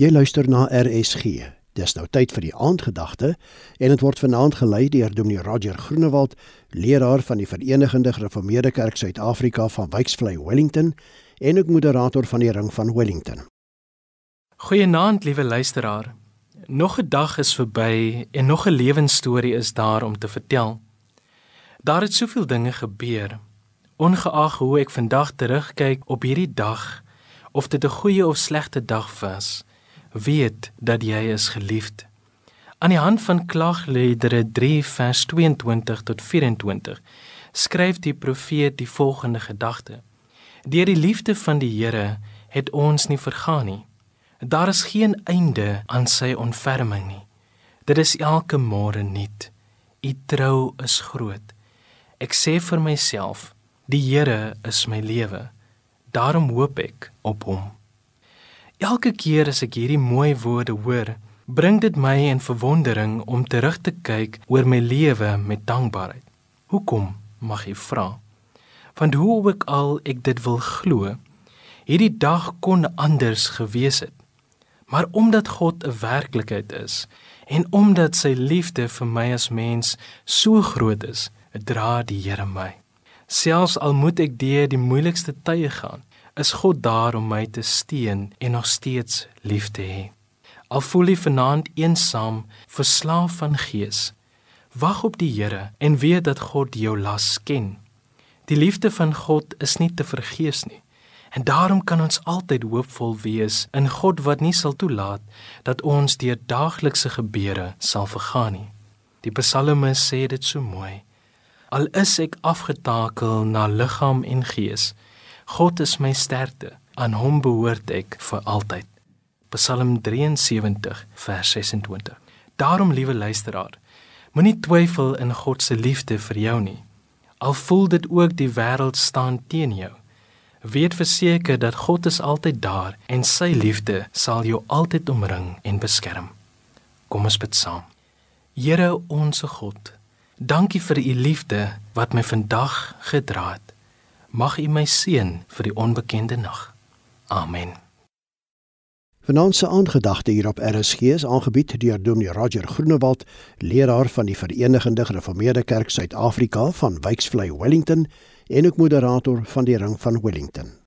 Jy luister na RSG. Dis nou tyd vir die aandgedagte en dit word vanaand gelei deur Dominee Roger Groenewald, leraar van die Verenigde Gereformeerde Kerk Suid-Afrika van Wyksvlei Wellington en ook moderator van die Ring van Wellington. Goeienaand, liewe luisteraar. Nog 'n dag is verby en nog 'n lewensstorie is daar om te vertel. Daar het soveel dinge gebeur. Ongeag hoe ek vandag terugkyk op hierdie dag, of dit 'n goeie of slegte dag was, weet dat jy is geliefd. Aan die hand van Klagliedere 3 vers 22 tot 24 skryf die profeet die volgende gedagte: Deur die liefde van die Here het ons nie vergaan nie. Daar is geen einde aan sy ontferming nie. Dit is elke môre nuut. U trou is groot. Ek sê vir myself, die Here is my lewe. Daarom hoop ek op hom. Elke keer as ek hierdie mooi woorde hoor, bring dit my in verwondering om terug te kyk oor my lewe met dankbaarheid. Hoekom mag jy vra? Want hoe ook al ek dit wil glo, hierdie dag kon anders gewees het. Maar omdat God 'n werklikheid is en omdat sy liefde vir my as mens so groot is, dra die Here my. Selfs al moet ek deur die moeilikste tye gaan, is God daar om my te steun en nog steeds lief te hê. Al voel jy vanaand eensaam, verslaaf van gees, wag op die Here en weet dat God jou las ken. Die liefde van God is nie te vergeefs nie. En daarom kan ons altyd hoopvol wees in God wat nie sal toelaat dat ons deur daaglikse gebeure sal vergaan nie. Die psalmes sê dit so mooi. Al is ek afgetakel na liggaam en gees, God is my sterkte, aan hom behoort ek vir altyd. Psalm 73 vers 26. Daarom liewe luisteraar, moenie twyfel in God se liefde vir jou nie. Al voel dit ook die wêreld staan teen jou. Weet verseker dat God is altyd daar en sy liefde sal jou altyd omring en beskerm. Kom ons bid saam. Here onsse God, dankie vir u liefde wat my vandag gedra het mag U my seën vir die onbekende nag. Amen. Vanaand se aangedagte hier op RSG is aangebied deur Dominee Roger Groenewald, leraar van die Verenigde Gereformeerde Kerk Suid-Afrika van Wyksvlei Wellington en ook moderator van die Ring van Wellington.